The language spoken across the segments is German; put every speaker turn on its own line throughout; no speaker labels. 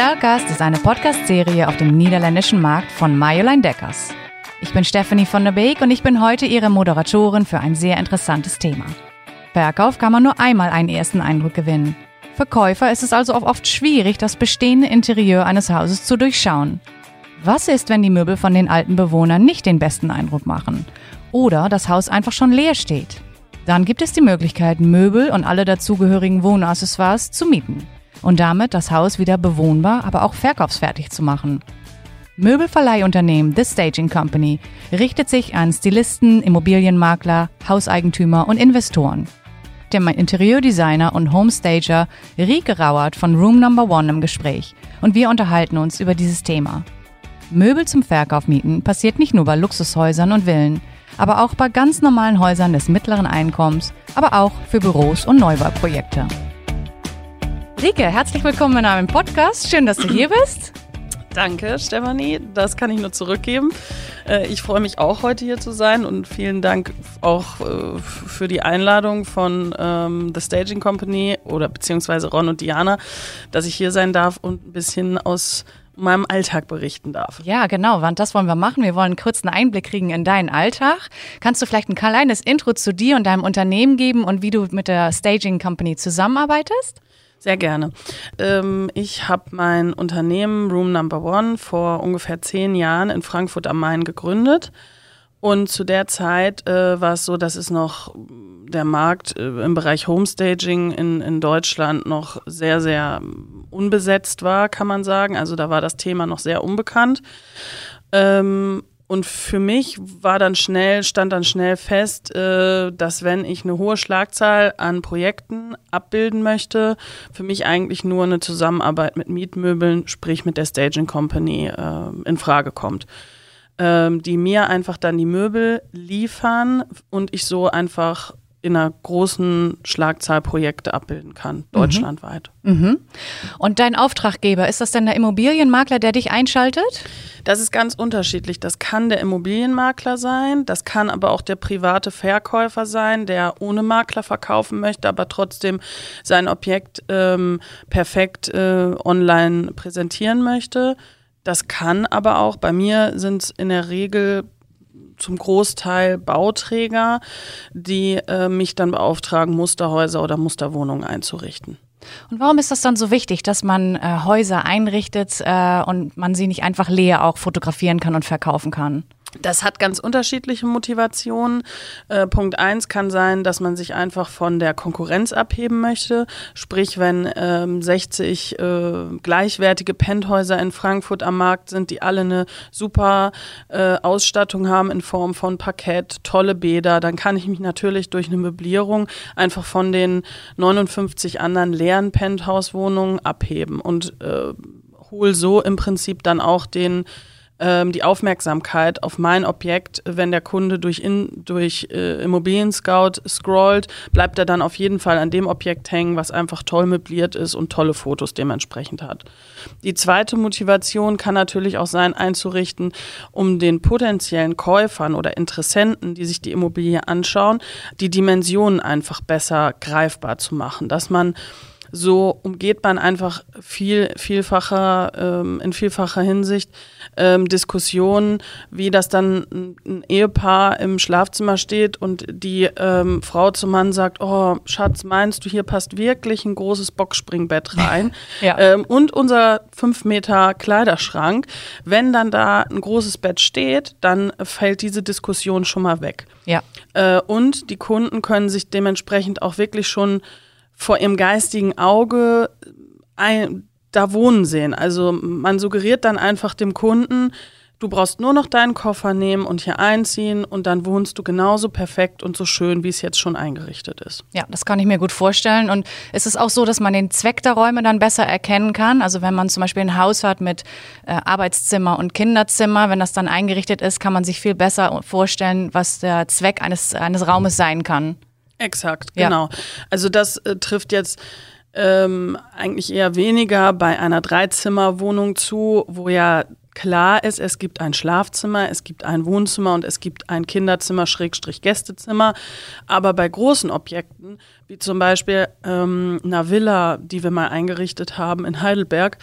Stylecast ist eine Podcast-Serie auf dem niederländischen Markt von Marjolein Deckers. Ich bin Stephanie von der Beek und ich bin heute Ihre Moderatorin für ein sehr interessantes Thema. Verkauf kann man nur einmal einen ersten Eindruck gewinnen. Für Käufer ist es also oft schwierig, das bestehende Interieur eines Hauses zu durchschauen. Was ist, wenn die Möbel von den alten Bewohnern nicht den besten Eindruck machen? Oder das Haus einfach schon leer steht? Dann gibt es die Möglichkeit, Möbel und alle dazugehörigen Wohnaccessoires zu mieten und damit das Haus wieder bewohnbar, aber auch verkaufsfertig zu machen. Möbelverleihunternehmen The Staging Company richtet sich an Stilisten, Immobilienmakler, Hauseigentümer und Investoren. Der Interieurdesigner und Homestager Rieke Rauert von Room Number One im Gespräch und wir unterhalten uns über dieses Thema. Möbel zum Verkauf mieten passiert nicht nur bei Luxushäusern und Villen, aber auch bei ganz normalen Häusern des mittleren Einkommens, aber auch für Büros und Neubauprojekte. Rike, herzlich willkommen in einem Podcast. Schön, dass du hier bist.
Danke, Stefanie. Das kann ich nur zurückgeben. Äh, ich freue mich auch, heute hier zu sein und vielen Dank auch äh, für die Einladung von ähm, The Staging Company oder beziehungsweise Ron und Diana, dass ich hier sein darf und ein bisschen aus meinem Alltag berichten darf.
Ja, genau, und das wollen wir machen. Wir wollen einen kurzen Einblick kriegen in deinen Alltag. Kannst du vielleicht ein kleines Intro zu dir und deinem Unternehmen geben und wie du mit der Staging Company zusammenarbeitest?
Sehr gerne. Ähm, ich habe mein Unternehmen Room Number One vor ungefähr zehn Jahren in Frankfurt am Main gegründet. Und zu der Zeit äh, war es so, dass es noch der Markt äh, im Bereich Homestaging in, in Deutschland noch sehr, sehr unbesetzt war, kann man sagen. Also da war das Thema noch sehr unbekannt. Ähm, und für mich war dann schnell, stand dann schnell fest, äh, dass wenn ich eine hohe Schlagzahl an Projekten abbilden möchte, für mich eigentlich nur eine Zusammenarbeit mit Mietmöbeln, sprich mit der Staging Company, äh, in Frage kommt. Ähm, die mir einfach dann die Möbel liefern und ich so einfach in einer großen Schlagzahl Projekte abbilden kann, mhm. deutschlandweit.
Mhm. Und dein Auftraggeber, ist das denn der Immobilienmakler, der dich einschaltet?
Das ist ganz unterschiedlich. Das kann der Immobilienmakler sein, das kann aber auch der private Verkäufer sein, der ohne Makler verkaufen möchte, aber trotzdem sein Objekt ähm, perfekt äh, online präsentieren möchte. Das kann aber auch, bei mir sind es in der Regel zum Großteil Bauträger, die äh, mich dann beauftragen, Musterhäuser oder Musterwohnungen einzurichten.
Und warum ist das dann so wichtig, dass man äh, Häuser einrichtet äh, und man sie nicht einfach leer auch fotografieren kann und verkaufen kann?
Das hat ganz unterschiedliche Motivationen. Äh, Punkt eins kann sein, dass man sich einfach von der Konkurrenz abheben möchte. Sprich, wenn ähm, 60 äh, gleichwertige Penthäuser in Frankfurt am Markt sind, die alle eine super äh, Ausstattung haben in Form von Parkett, tolle Bäder, dann kann ich mich natürlich durch eine Möblierung einfach von den 59 anderen leeren Penthouse-Wohnungen abheben und äh, hol so im Prinzip dann auch den ähm, die Aufmerksamkeit auf mein Objekt, wenn der Kunde durch, in, durch äh, Immobilien Scout scrollt, bleibt er dann auf jeden Fall an dem Objekt hängen, was einfach toll möbliert ist und tolle Fotos dementsprechend hat. Die zweite Motivation kann natürlich auch sein, einzurichten, um den potenziellen Käufern oder Interessenten, die sich die Immobilie anschauen, die Dimensionen einfach besser greifbar zu machen, dass man so umgeht man einfach viel, vielfacher, ähm, in vielfacher Hinsicht ähm, Diskussionen, wie das dann ein Ehepaar im Schlafzimmer steht und die ähm, Frau zum Mann sagt, oh Schatz, meinst du, hier passt wirklich ein großes Boxspringbett rein ja. ähm, und unser fünf Meter Kleiderschrank. Wenn dann da ein großes Bett steht, dann fällt diese Diskussion schon mal weg.
Ja.
Äh, und die Kunden können sich dementsprechend auch wirklich schon vor ihrem geistigen Auge ein, da wohnen sehen. Also man suggeriert dann einfach dem Kunden, du brauchst nur noch deinen Koffer nehmen und hier einziehen und dann wohnst du genauso perfekt und so schön, wie es jetzt schon eingerichtet ist.
Ja, das kann ich mir gut vorstellen. Und ist es auch so, dass man den Zweck der Räume dann besser erkennen kann? Also wenn man zum Beispiel ein Haus hat mit äh, Arbeitszimmer und Kinderzimmer, wenn das dann eingerichtet ist, kann man sich viel besser vorstellen, was der Zweck eines, eines Raumes sein kann.
Exakt, genau. Ja. Also das äh, trifft jetzt ähm, eigentlich eher weniger bei einer Dreizimmerwohnung zu, wo ja klar ist, es gibt ein Schlafzimmer, es gibt ein Wohnzimmer und es gibt ein Kinderzimmer, Schrägstrich Gästezimmer. Aber bei großen Objekten, wie zum Beispiel ähm, einer Villa, die wir mal eingerichtet haben in Heidelberg,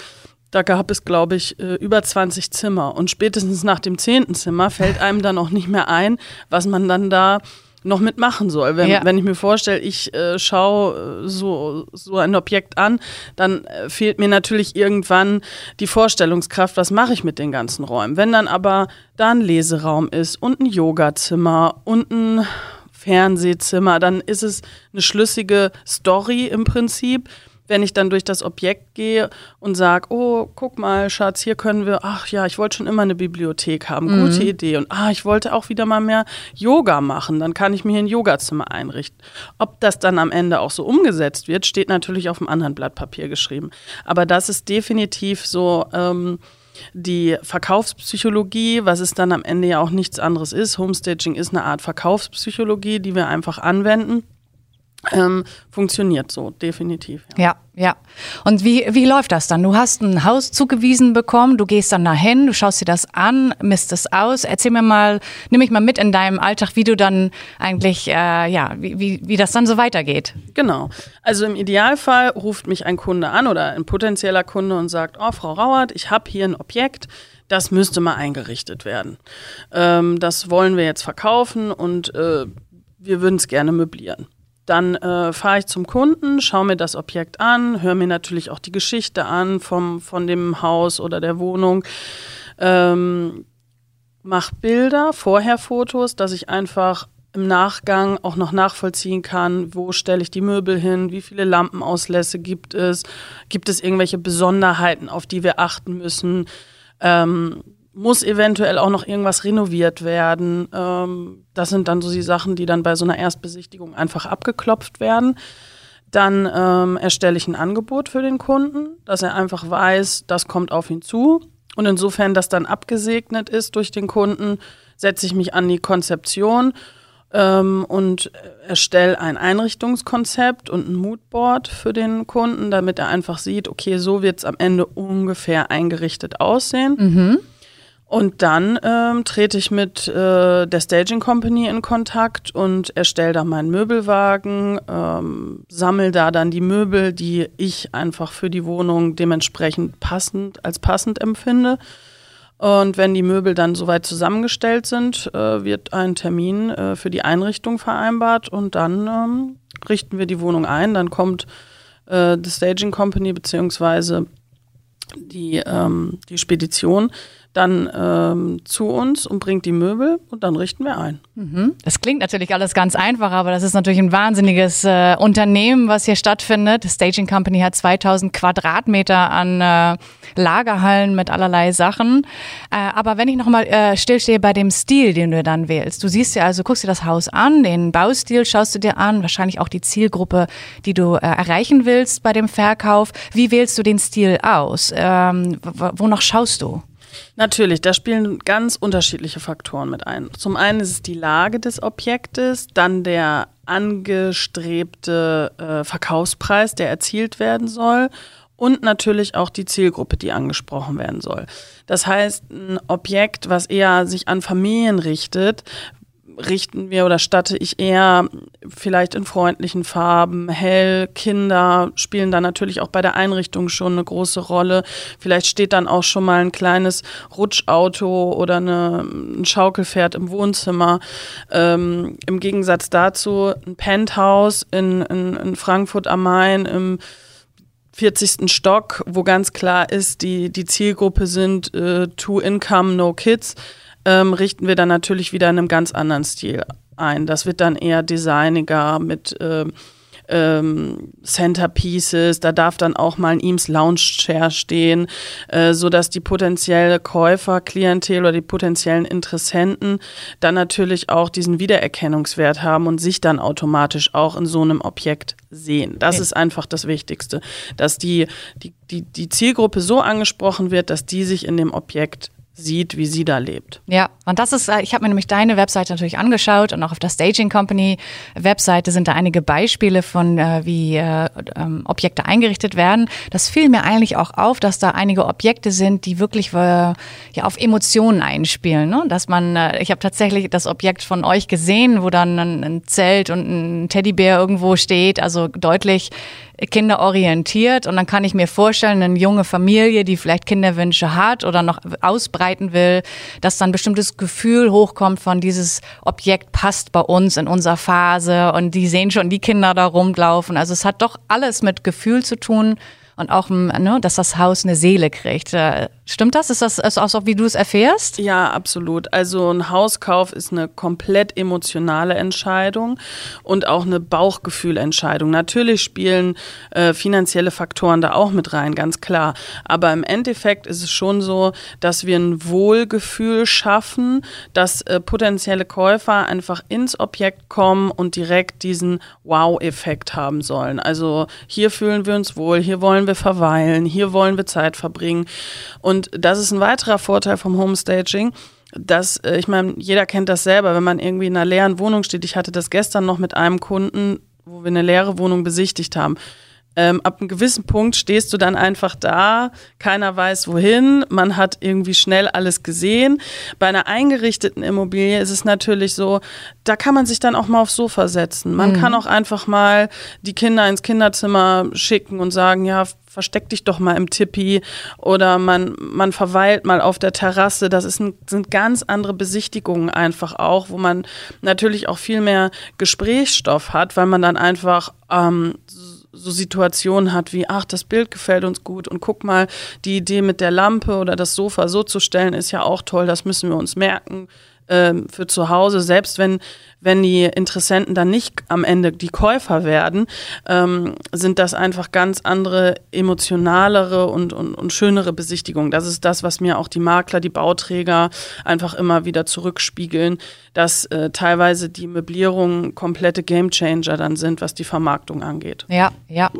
Da gab es, glaube ich, äh, über 20 Zimmer. Und spätestens nach dem zehnten Zimmer fällt einem dann auch nicht mehr ein, was man dann da noch mitmachen soll. Wenn, ja. wenn ich mir vorstelle, ich äh, schaue äh, so, so ein Objekt an, dann äh, fehlt mir natürlich irgendwann die Vorstellungskraft, was mache ich mit den ganzen Räumen. Wenn dann aber da ein Leseraum ist und ein Yogazimmer und ein Fernsehzimmer, dann ist es eine schlüssige Story im Prinzip wenn ich dann durch das Objekt gehe und sage, oh, guck mal, Schatz, hier können wir, ach ja, ich wollte schon immer eine Bibliothek haben, mhm. gute Idee. Und ah, ich wollte auch wieder mal mehr Yoga machen, dann kann ich mir hier ein Yogazimmer einrichten. Ob das dann am Ende auch so umgesetzt wird, steht natürlich auf einem anderen Blatt Papier geschrieben. Aber das ist definitiv so. Ähm, die Verkaufspsychologie, was es dann am Ende ja auch nichts anderes ist. Homestaging ist eine Art Verkaufspsychologie, die wir einfach anwenden ähm, funktioniert so, definitiv.
Ja. ja. ja, Und wie, wie läuft das dann? Du hast ein Haus zugewiesen bekommen, du gehst dann dahin, du schaust dir das an, misst es aus. Erzähl mir mal, nimm mich mal mit in deinem Alltag, wie du dann eigentlich, äh, ja, wie, wie, wie das dann so weitergeht.
Genau. Also im Idealfall ruft mich ein Kunde an oder ein potenzieller Kunde und sagt, oh, Frau Rauert, ich habe hier ein Objekt, das müsste mal eingerichtet werden. Ähm, das wollen wir jetzt verkaufen und äh, wir würden es gerne möblieren. Dann äh, fahre ich zum Kunden, schaue mir das Objekt an, höre mir natürlich auch die Geschichte an vom, von dem Haus oder der Wohnung. Ähm, mache Bilder, vorher Fotos, dass ich einfach im Nachgang auch noch nachvollziehen kann, wo stelle ich die Möbel hin, wie viele Lampenauslässe gibt es, gibt es irgendwelche Besonderheiten, auf die wir achten müssen. Ähm, muss eventuell auch noch irgendwas renoviert werden. Ähm, das sind dann so die Sachen, die dann bei so einer Erstbesichtigung einfach abgeklopft werden. Dann ähm, erstelle ich ein Angebot für den Kunden, dass er einfach weiß, das kommt auf ihn zu. Und insofern das dann abgesegnet ist durch den Kunden, setze ich mich an die Konzeption ähm, und erstelle ein Einrichtungskonzept und ein Moodboard für den Kunden, damit er einfach sieht, okay, so wird es am Ende ungefähr eingerichtet aussehen. Mhm. Und dann ähm, trete ich mit äh, der Staging Company in Kontakt und erstelle da meinen Möbelwagen, ähm, sammle da dann die Möbel, die ich einfach für die Wohnung dementsprechend passend als passend empfinde. Und wenn die Möbel dann soweit zusammengestellt sind, äh, wird ein Termin äh, für die Einrichtung vereinbart und dann ähm, richten wir die Wohnung ein. Dann kommt äh, die Staging Company beziehungsweise die, ähm, die Spedition dann ähm, zu uns und bringt die Möbel und dann richten wir ein.
Mhm. Das klingt natürlich alles ganz einfach, aber das ist natürlich ein wahnsinniges äh, Unternehmen, was hier stattfindet. Die Staging Company hat 2000 Quadratmeter an äh, Lagerhallen mit allerlei Sachen. Äh, aber wenn ich nochmal äh, stillstehe bei dem Stil, den du dann wählst. Du siehst ja also, guckst dir das Haus an, den Baustil schaust du dir an, wahrscheinlich auch die Zielgruppe, die du äh, erreichen willst bei dem Verkauf. Wie wählst du den Stil aus? Ähm, wonach schaust du?
Natürlich, da spielen ganz unterschiedliche Faktoren mit ein. Zum einen ist es die Lage des Objektes, dann der angestrebte äh, Verkaufspreis, der erzielt werden soll und natürlich auch die Zielgruppe, die angesprochen werden soll. Das heißt, ein Objekt, was eher sich an Familien richtet, richten wir oder statte ich eher vielleicht in freundlichen Farben, hell, Kinder spielen dann natürlich auch bei der Einrichtung schon eine große Rolle. Vielleicht steht dann auch schon mal ein kleines Rutschauto oder eine, ein Schaukelpferd im Wohnzimmer. Ähm, Im Gegensatz dazu ein Penthouse in, in, in Frankfurt am Main im 40. Stock, wo ganz klar ist, die, die Zielgruppe sind äh, Two Income, No Kids ähm, richten wir dann natürlich wieder in einem ganz anderen Stil ein. Das wird dann eher designiger mit äh, ähm, Centerpieces, da darf dann auch mal ein Eames Lounge Chair stehen, äh, so dass die potenzielle Käufer, Klientel oder die potenziellen Interessenten dann natürlich auch diesen Wiedererkennungswert haben und sich dann automatisch auch in so einem Objekt sehen. Das okay. ist einfach das Wichtigste, dass die, die, die, die Zielgruppe so angesprochen wird, dass die sich in dem Objekt sieht, wie sie da lebt.
Ja, und das ist, äh, ich habe mir nämlich deine Webseite natürlich angeschaut und auch auf der Staging Company Webseite sind da einige Beispiele von, äh, wie äh, ähm, Objekte eingerichtet werden. Das fiel mir eigentlich auch auf, dass da einige Objekte sind, die wirklich äh, ja auf Emotionen einspielen. Ne? Dass man, äh, ich habe tatsächlich das Objekt von euch gesehen, wo dann ein, ein Zelt und ein Teddybär irgendwo steht, also deutlich kinderorientiert und dann kann ich mir vorstellen, eine junge Familie, die vielleicht Kinderwünsche hat oder noch ausbreiten will, dass dann bestimmtes Gefühl hochkommt von dieses Objekt passt bei uns in unserer Phase und die sehen schon die Kinder da rumlaufen. Also es hat doch alles mit Gefühl zu tun und auch, ne, dass das Haus eine Seele kriegt. Stimmt das? Ist das ist auch so, wie du es erfährst?
Ja, absolut. Also ein Hauskauf ist eine komplett emotionale Entscheidung und auch eine Bauchgefühlentscheidung. Natürlich spielen äh, finanzielle Faktoren da auch mit rein, ganz klar. Aber im Endeffekt ist es schon so, dass wir ein Wohlgefühl schaffen, dass äh, potenzielle Käufer einfach ins Objekt kommen und direkt diesen Wow-Effekt haben sollen. Also hier fühlen wir uns wohl, hier wollen wir verweilen, hier wollen wir Zeit verbringen. Und und das ist ein weiterer Vorteil vom Homestaging dass, äh, ich meine, jeder kennt das selber, wenn man irgendwie in einer leeren Wohnung steht. Ich hatte das gestern noch mit einem Kunden, wo wir eine leere Wohnung besichtigt haben. Ähm, ab einem gewissen Punkt stehst du dann einfach da, keiner weiß wohin, man hat irgendwie schnell alles gesehen. Bei einer eingerichteten Immobilie ist es natürlich so, da kann man sich dann auch mal aufs Sofa setzen. Man mhm. kann auch einfach mal die Kinder ins Kinderzimmer schicken und sagen, ja, versteck dich doch mal im Tippi oder man, man verweilt mal auf der Terrasse. Das ist ein, sind ganz andere Besichtigungen einfach auch, wo man natürlich auch viel mehr Gesprächsstoff hat, weil man dann einfach ähm, so Situationen hat wie, ach, das Bild gefällt uns gut und guck mal, die Idee mit der Lampe oder das Sofa so zu stellen, ist ja auch toll, das müssen wir uns merken ähm, für zu Hause, selbst wenn, wenn die Interessenten dann nicht am Ende die Käufer werden, ähm, sind das einfach ganz andere, emotionalere und, und, und schönere Besichtigungen. Das ist das, was mir auch die Makler, die Bauträger einfach immer wieder zurückspiegeln, dass äh, teilweise die Möblierungen komplette Gamechanger dann sind, was die Vermarktung angeht.
Ja, ja.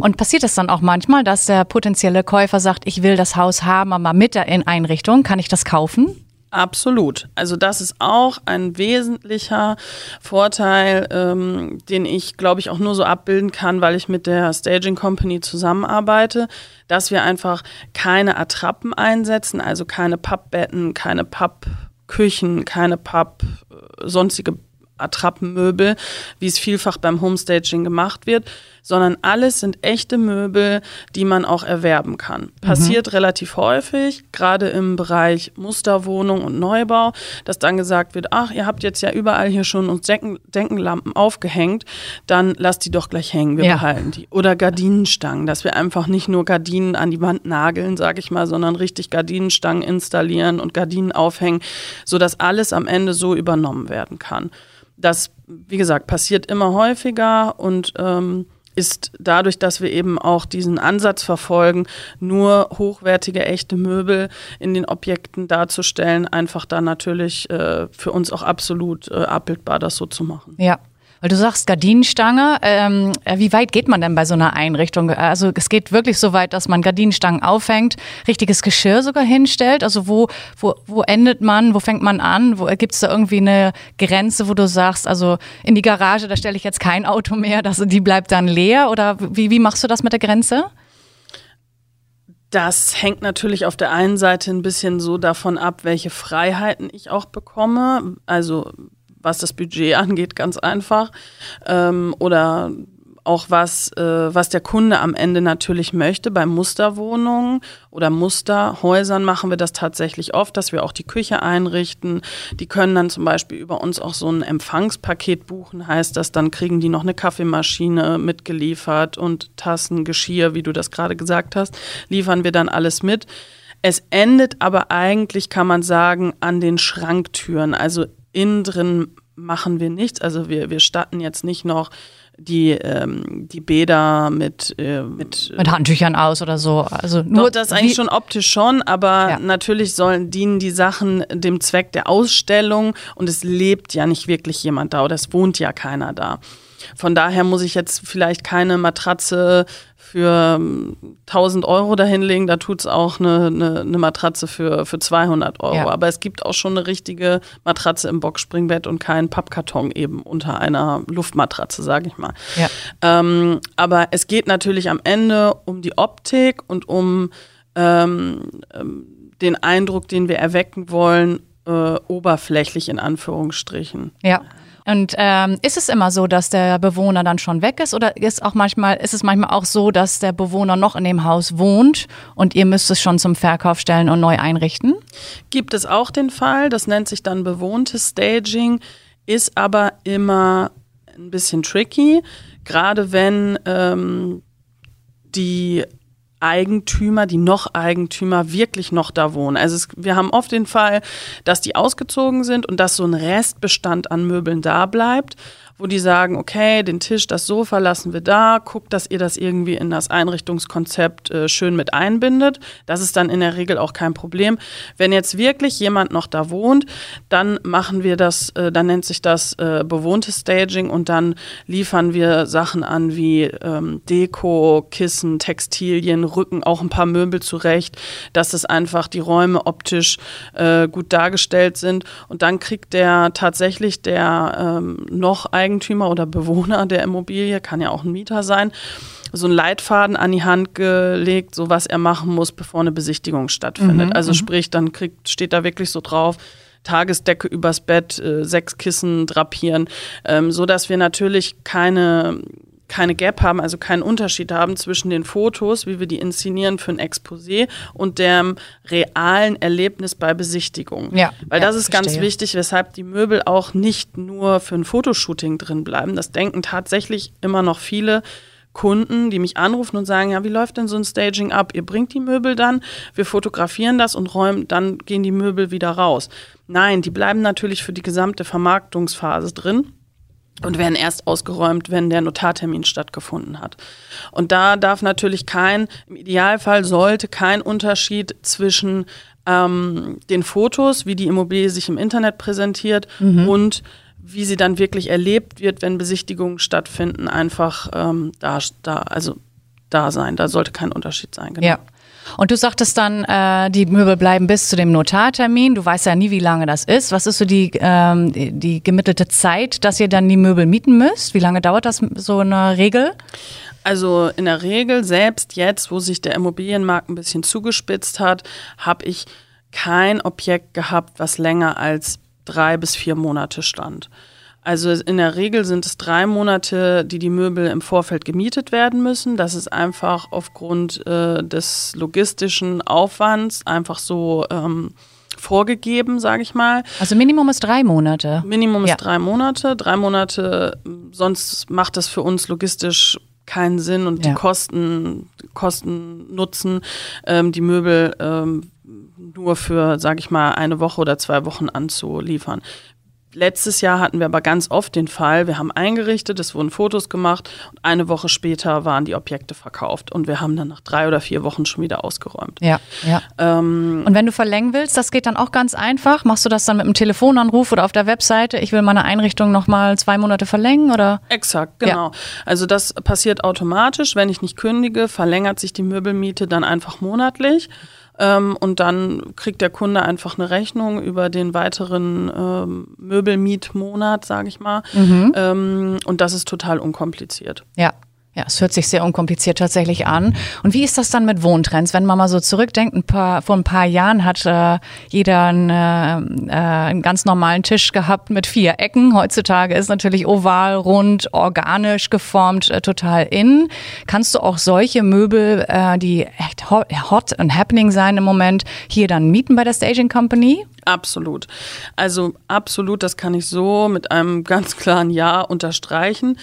Und passiert es dann auch manchmal, dass der potenzielle Käufer sagt, ich will das Haus haben, aber mit der Einrichtung, kann ich das kaufen?
Absolut. Also das ist auch ein wesentlicher Vorteil, ähm, den ich, glaube ich, auch nur so abbilden kann, weil ich mit der Staging Company zusammenarbeite, dass wir einfach keine Attrappen einsetzen, also keine Pappbetten, keine Pappküchen, keine Papp äh, sonstige Attrappenmöbel, wie es vielfach beim Homestaging gemacht wird, sondern alles sind echte Möbel, die man auch erwerben kann. Passiert mhm. relativ häufig, gerade im Bereich Musterwohnung und Neubau, dass dann gesagt wird, ach, ihr habt jetzt ja überall hier schon uns Denken, Denkenlampen aufgehängt, dann lasst die doch gleich hängen, wir ja. behalten die. Oder Gardinenstangen, dass wir einfach nicht nur Gardinen an die Wand nageln, sage ich mal, sondern richtig Gardinenstangen installieren und Gardinen aufhängen, sodass alles am Ende so übernommen werden kann. Das, wie gesagt, passiert immer häufiger und ähm, ist dadurch, dass wir eben auch diesen Ansatz verfolgen, nur hochwertige, echte Möbel in den Objekten darzustellen, einfach da natürlich äh, für uns auch absolut äh, abbildbar, das so zu machen.
Ja, weil du sagst Gardinenstange, ähm, äh, wie weit geht man denn bei so einer Einrichtung? Also es geht wirklich so weit, dass man Gardinenstangen aufhängt, richtiges Geschirr sogar hinstellt. Also wo, wo, wo endet man, wo fängt man an? Wo gibt es da irgendwie eine Grenze, wo du sagst, also in die Garage, da stelle ich jetzt kein Auto mehr, das, die bleibt dann leer? Oder wie, wie machst du das mit der Grenze?
Das hängt natürlich auf der einen Seite ein bisschen so davon ab, welche Freiheiten ich auch bekomme. Also was das Budget angeht, ganz einfach. Ähm, oder auch was, äh, was der Kunde am Ende natürlich möchte. Bei Musterwohnungen oder Musterhäusern machen wir das tatsächlich oft, dass wir auch die Küche einrichten. Die können dann zum Beispiel über uns auch so ein Empfangspaket buchen, heißt das, dann kriegen die noch eine Kaffeemaschine mitgeliefert und Tassen, Geschirr, wie du das gerade gesagt hast, liefern wir dann alles mit. Es endet aber eigentlich, kann man sagen, an den Schranktüren. Also innen drin machen wir nichts. Also wir, wir statten jetzt nicht noch die, ähm, die Bäder mit, äh,
mit, mit Handtüchern aus oder so. Also nur
doch, das eigentlich schon optisch schon, aber ja. natürlich sollen dienen die Sachen dem Zweck der Ausstellung und es lebt ja nicht wirklich jemand da oder es wohnt ja keiner da. Von daher muss ich jetzt vielleicht keine Matratze für 1000 ähm, Euro dahinlegen, da tut es auch eine, eine, eine, Matratze für, für 200 Euro. Ja. Aber es gibt auch schon eine richtige Matratze im Boxspringbett und keinen Pappkarton eben unter einer Luftmatratze, sage ich mal. Ja. Ähm, aber es geht natürlich am Ende um die Optik und um ähm, ähm den Eindruck, den wir erwecken wollen, äh, oberflächlich in Anführungsstrichen.
Ja. Und ähm, ist es immer so, dass der Bewohner dann schon weg ist? Oder ist auch manchmal ist es manchmal auch so, dass der Bewohner noch in dem Haus wohnt und ihr müsst es schon zum Verkauf stellen und neu einrichten?
Gibt es auch den Fall, das nennt sich dann bewohntes Staging, ist aber immer ein bisschen tricky, gerade wenn ähm, die Eigentümer, die noch Eigentümer wirklich noch da wohnen. Also es, wir haben oft den Fall, dass die ausgezogen sind und dass so ein Restbestand an Möbeln da bleibt wo die sagen, okay, den Tisch, das Sofa lassen wir da, guckt, dass ihr das irgendwie in das Einrichtungskonzept äh, schön mit einbindet. Das ist dann in der Regel auch kein Problem. Wenn jetzt wirklich jemand noch da wohnt, dann machen wir das, äh, dann nennt sich das äh, bewohntes Staging und dann liefern wir Sachen an wie ähm, Deko, Kissen, Textilien, Rücken, auch ein paar Möbel zurecht, dass es einfach die Räume optisch äh, gut dargestellt sind. Und dann kriegt der tatsächlich der ähm, noch ein Eigentümer oder Bewohner der Immobilie, kann ja auch ein Mieter sein, so einen Leitfaden an die Hand gelegt, so was er machen muss, bevor eine Besichtigung stattfindet. Mhm, also mhm. sprich, dann kriegt, steht da wirklich so drauf, Tagesdecke übers Bett, äh, sechs Kissen drapieren, ähm, so dass wir natürlich keine keine Gap haben, also keinen Unterschied haben zwischen den Fotos, wie wir die inszenieren für ein Exposé und dem realen Erlebnis bei Besichtigung. Ja, Weil ja, das ist verstehe. ganz wichtig, weshalb die Möbel auch nicht nur für ein Fotoshooting drin bleiben. Das denken tatsächlich immer noch viele. Kunden, die mich anrufen und sagen, ja, wie läuft denn so ein Staging ab? Ihr bringt die Möbel dann, wir fotografieren das und räumen, dann gehen die Möbel wieder raus. Nein, die bleiben natürlich für die gesamte Vermarktungsphase drin und werden erst ausgeräumt, wenn der Notartermin stattgefunden hat. Und da darf natürlich kein, im Idealfall sollte kein Unterschied zwischen ähm, den Fotos, wie die Immobilie sich im Internet präsentiert mhm. und wie sie dann wirklich erlebt wird, wenn Besichtigungen stattfinden, einfach ähm, da, da, also da sein. Da sollte kein Unterschied sein.
Genau. Ja. Und du sagtest dann, äh, die Möbel bleiben bis zu dem Notartermin. Du weißt ja nie, wie lange das ist. Was ist so die, ähm, die gemittelte Zeit, dass ihr dann die Möbel mieten müsst? Wie lange dauert das so eine Regel?
Also in der Regel, selbst jetzt, wo sich der Immobilienmarkt ein bisschen zugespitzt hat, habe ich kein Objekt gehabt, was länger als drei bis vier Monate stand. Also in der Regel sind es drei Monate, die die Möbel im Vorfeld gemietet werden müssen. Das ist einfach aufgrund äh, des logistischen Aufwands einfach so ähm, vorgegeben, sage ich mal.
Also Minimum ist drei Monate.
Minimum ja. ist drei Monate. Drei Monate, sonst macht das für uns logistisch keinen Sinn und ja. die Kosten, Kosten nutzen ähm, die Möbel ähm, nur für, sage ich mal, eine Woche oder zwei Wochen anzuliefern. Letztes Jahr hatten wir aber ganz oft den Fall, wir haben eingerichtet, es wurden Fotos gemacht und eine Woche später waren die Objekte verkauft und wir haben dann nach drei oder vier Wochen schon wieder ausgeräumt.
Ja, ja. Ähm, und wenn du verlängern willst, das geht dann auch ganz einfach. Machst du das dann mit einem Telefonanruf oder auf der Webseite? Ich will meine Einrichtung nochmal zwei Monate verlängern oder?
Exakt, genau. Ja. Also das passiert automatisch. Wenn ich nicht kündige, verlängert sich die Möbelmiete dann einfach monatlich. Ähm, und dann kriegt der Kunde einfach eine Rechnung über den weiteren ähm, Möbelmietmonat, sage ich mal. Mhm. Ähm, und das ist total unkompliziert.
Ja. Ja, es hört sich sehr unkompliziert tatsächlich an. Und wie ist das dann mit Wohntrends? Wenn man mal so zurückdenkt, ein paar, vor ein paar Jahren hat äh, jeder einen, äh, äh, einen ganz normalen Tisch gehabt mit vier Ecken. Heutzutage ist natürlich oval, rund, organisch geformt, äh, total in. Kannst du auch solche Möbel, äh, die echt hot und happening sein im Moment, hier dann mieten bei der Staging Company?
Absolut. Also absolut, das kann ich so mit einem ganz klaren Ja unterstreichen.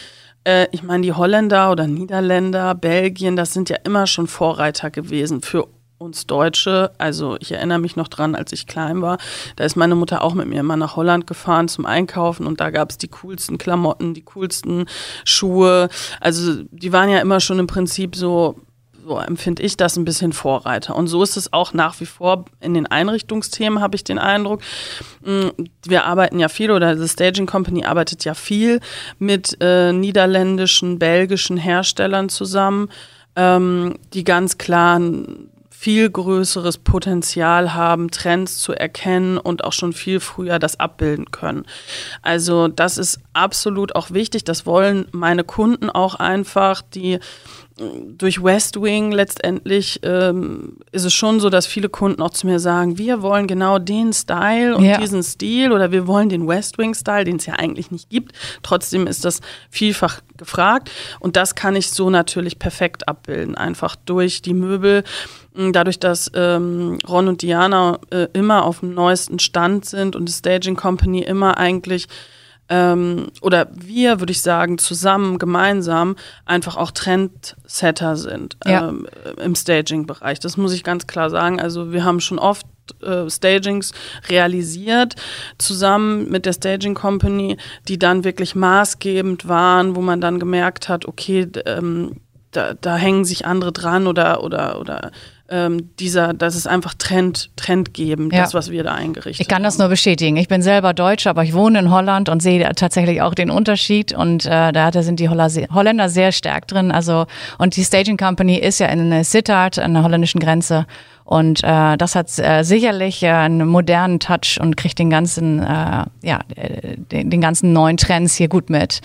Äh, ich meine, die Holländer oder Niederländer, Belgien, das sind ja immer schon Vorreiter gewesen für uns Deutsche. Also ich erinnere mich noch dran, als ich klein war, da ist meine Mutter auch mit mir immer nach Holland gefahren zum Einkaufen und da gab es die coolsten Klamotten, die coolsten Schuhe. Also die waren ja immer schon im Prinzip so so empfinde ich das ein bisschen Vorreiter. Und so ist es auch nach wie vor in den Einrichtungsthemen, habe ich den Eindruck. Mm, wir arbeiten ja viel oder die Staging Company arbeitet ja viel mit äh, niederländischen, belgischen Herstellern zusammen, ähm, die ganz klar ein viel größeres Potenzial haben, Trends zu erkennen und auch schon viel früher das abbilden können. Also das ist absolut auch wichtig. Das wollen meine Kunden auch einfach, die durch West Wing letztendlich ähm, ist es schon so, dass viele Kunden auch zu mir sagen, wir wollen genau den Style und
Ja.
diesen Stil oder wir wollen den West Wing Style, den es ja eigentlich nicht gibt. Trotzdem ist das vielfach gefragt und das kann ich so natürlich perfekt abbilden, einfach durch die Möbel. mh, Dadurch, dass ähm, Ron und Diana äh, immer auf dem neuesten Stand sind und die Staging Company immer eigentlich ähm, oder wir, würde ich sagen, zusammen, gemeinsam einfach auch Trendsetter sind
Ja.
ähm, im Staging-Bereich. Das muss ich ganz klar sagen. Also wir haben schon oft äh, Stagings realisiert, zusammen mit der Staging Company, die dann wirklich maßgebend waren, wo man dann gemerkt hat, okay, ähm, da, da hängen sich andere dran oder oder oder ähm, dieser, das ist einfach Trend, trendgebend,
Ja.
das, was wir da eingerichtet
Ich kann das nur bestätigen. Ich bin selber Deutsche, aber ich wohne in Holland und sehe tatsächlich auch den Unterschied. Und äh, da sind die Holländer sehr stark drin. Also und die Staging Company ist ja in Sittard an der holländischen Grenze. Und äh, das hat äh, sicherlich äh, einen modernen Touch und kriegt den ganzen, äh, ja, äh, den, den ganzen neuen Trends hier gut mit.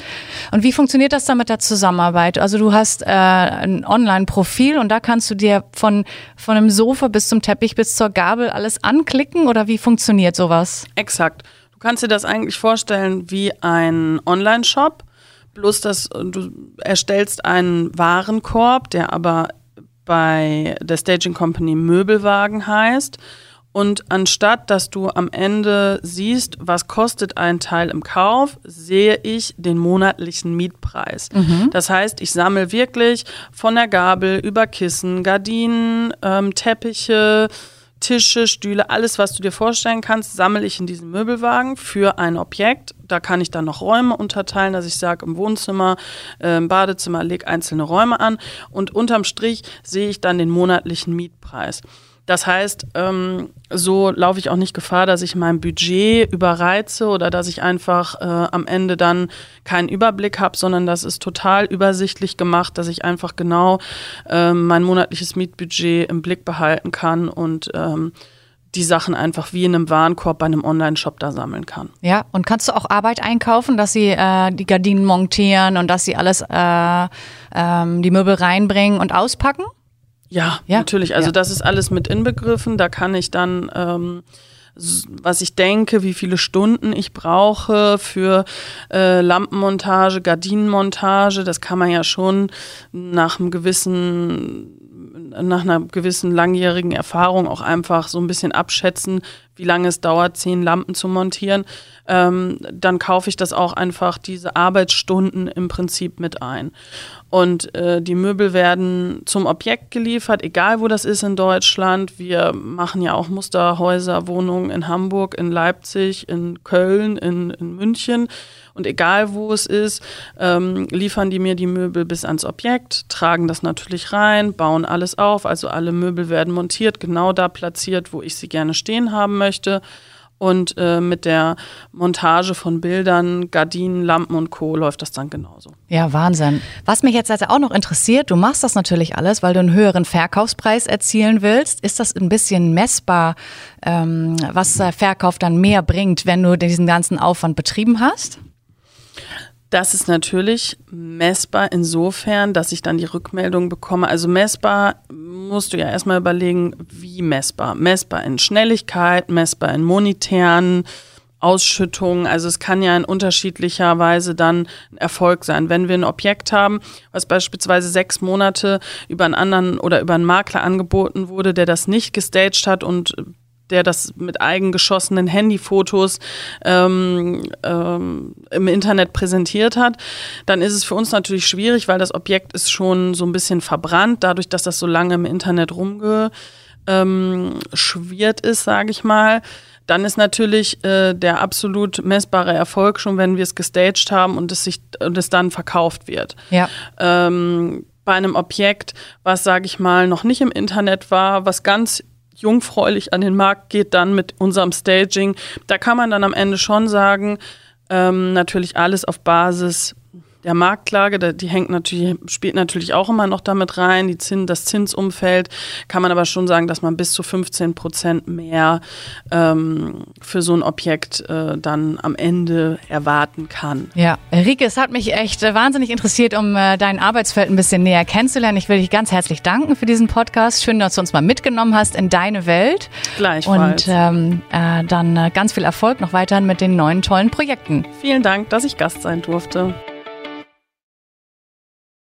Und wie funktioniert das dann mit der Zusammenarbeit? Also du hast äh, ein Online-Profil und da kannst du dir von, von einem Sofa bis zum Teppich bis zur Gabel alles anklicken oder wie funktioniert sowas?
Exakt. Du kannst dir das eigentlich vorstellen wie ein Online-Shop, bloß dass du erstellst einen Warenkorb, der aber bei der Staging Company Möbelwagen heißt. Und anstatt dass du am Ende siehst, was kostet ein Teil im Kauf, sehe ich den monatlichen Mietpreis. Das heißt, ich sammle wirklich von der Gabel über Kissen, Gardinen, ähm, Teppiche, Tische, Stühle, alles, was du dir vorstellen kannst, sammle ich in diesen Möbelwagen für ein Objekt. Da kann ich dann noch Räume unterteilen, dass ich sage, im Wohnzimmer, äh, im Badezimmer leg einzelne Räume an und unterm Strich sehe ich dann den monatlichen Mietpreis. Das heißt, ähm, so laufe ich auch nicht Gefahr, dass ich mein Budget überreize oder dass ich einfach äh, am Ende dann keinen Überblick habe, sondern das ist total übersichtlich gemacht, dass ich einfach genau ähm, mein monatliches Mietbudget im Blick behalten kann und ähm, die Sachen einfach wie in einem Warenkorb bei einem Online-Shop da sammeln kann.
Ja, und kannst du auch Arbeit einkaufen, dass sie äh, die Gardinen montieren und dass sie alles, äh, ähm, die Möbel reinbringen und auspacken?
Ja,
Ja,
natürlich. Also
ja.
das ist alles mit inbegriffen. Da kann ich dann, ähm, was ich denke, wie viele Stunden ich brauche für äh, Lampenmontage, Gardinenmontage, das kann man ja schon nach einem gewissen, nach einer gewissen langjährigen Erfahrung auch einfach so ein bisschen abschätzen, wie lange es dauert, zehn Lampen zu montieren. Ähm, dann kaufe ich das auch einfach diese Arbeitsstunden im Prinzip mit ein. Und äh, die Möbel werden zum Objekt geliefert, egal wo das ist in Deutschland. Wir machen ja auch Musterhäuser, Wohnungen in Hamburg, in Leipzig, in Köln, in, in München. Und egal wo es ist, ähm, liefern die mir die Möbel bis ans Objekt, tragen das natürlich rein, bauen alles auf. Also alle Möbel werden montiert, genau da platziert, wo ich sie gerne stehen haben möchte. Und äh, mit der Montage von Bildern, Gardinen, Lampen und Co. läuft das dann genauso.
Ja, Wahnsinn. Was mich jetzt also auch noch interessiert, du machst das natürlich alles, weil du einen höheren Verkaufspreis erzielen willst. Ist das ein bisschen messbar, ähm, was der Verkauf dann mehr bringt, wenn du diesen ganzen Aufwand betrieben hast?
Das ist natürlich messbar insofern, dass ich dann die Rückmeldung bekomme. Also messbar musst du ja erstmal überlegen, wie messbar. Messbar in Schnelligkeit, messbar in monetären Ausschüttungen. Also es kann ja in unterschiedlicher Weise dann Erfolg sein. Wenn wir ein Objekt haben, was beispielsweise sechs Monate über einen anderen oder über einen Makler angeboten wurde, der das nicht gestaged hat und der das mit eigengeschossenen Handyfotos ähm, ähm, im Internet präsentiert hat, dann ist es für uns natürlich schwierig, weil das Objekt ist schon so ein bisschen verbrannt, dadurch, dass das so lange im Internet rumgeschwirrt ähm, ist, sage ich mal. Dann ist natürlich äh, der absolut messbare Erfolg schon, wenn wir es gestaged haben und es sich und es dann verkauft wird
Ja.
ähm, bei einem Objekt, was, sage ich mal, noch nicht im Internet war, was ganz jungfräulich an den Markt geht, dann mit unserem Staging, da kann man dann am Ende schon sagen, ähm, natürlich alles auf Basis der Marktlage, die hängt natürlich, spielt natürlich auch immer noch damit rein, die Zins, das Zinsumfeld, kann man aber schon sagen, dass man bis zu 15 Prozent mehr ähm, für so ein Objekt äh, dann am Ende erwarten kann.
Ja, Rike, es hat mich echt äh, wahnsinnig interessiert, um äh, dein Arbeitsfeld ein bisschen näher kennenzulernen. Ich will dich ganz herzlich danken für diesen Podcast. Schön, dass du uns mal mitgenommen hast in deine Welt.
Gleichfalls.
Und ähm, äh, dann äh, ganz viel Erfolg noch weiterhin mit den neuen tollen Projekten.
Vielen Dank, dass ich Gast sein durfte.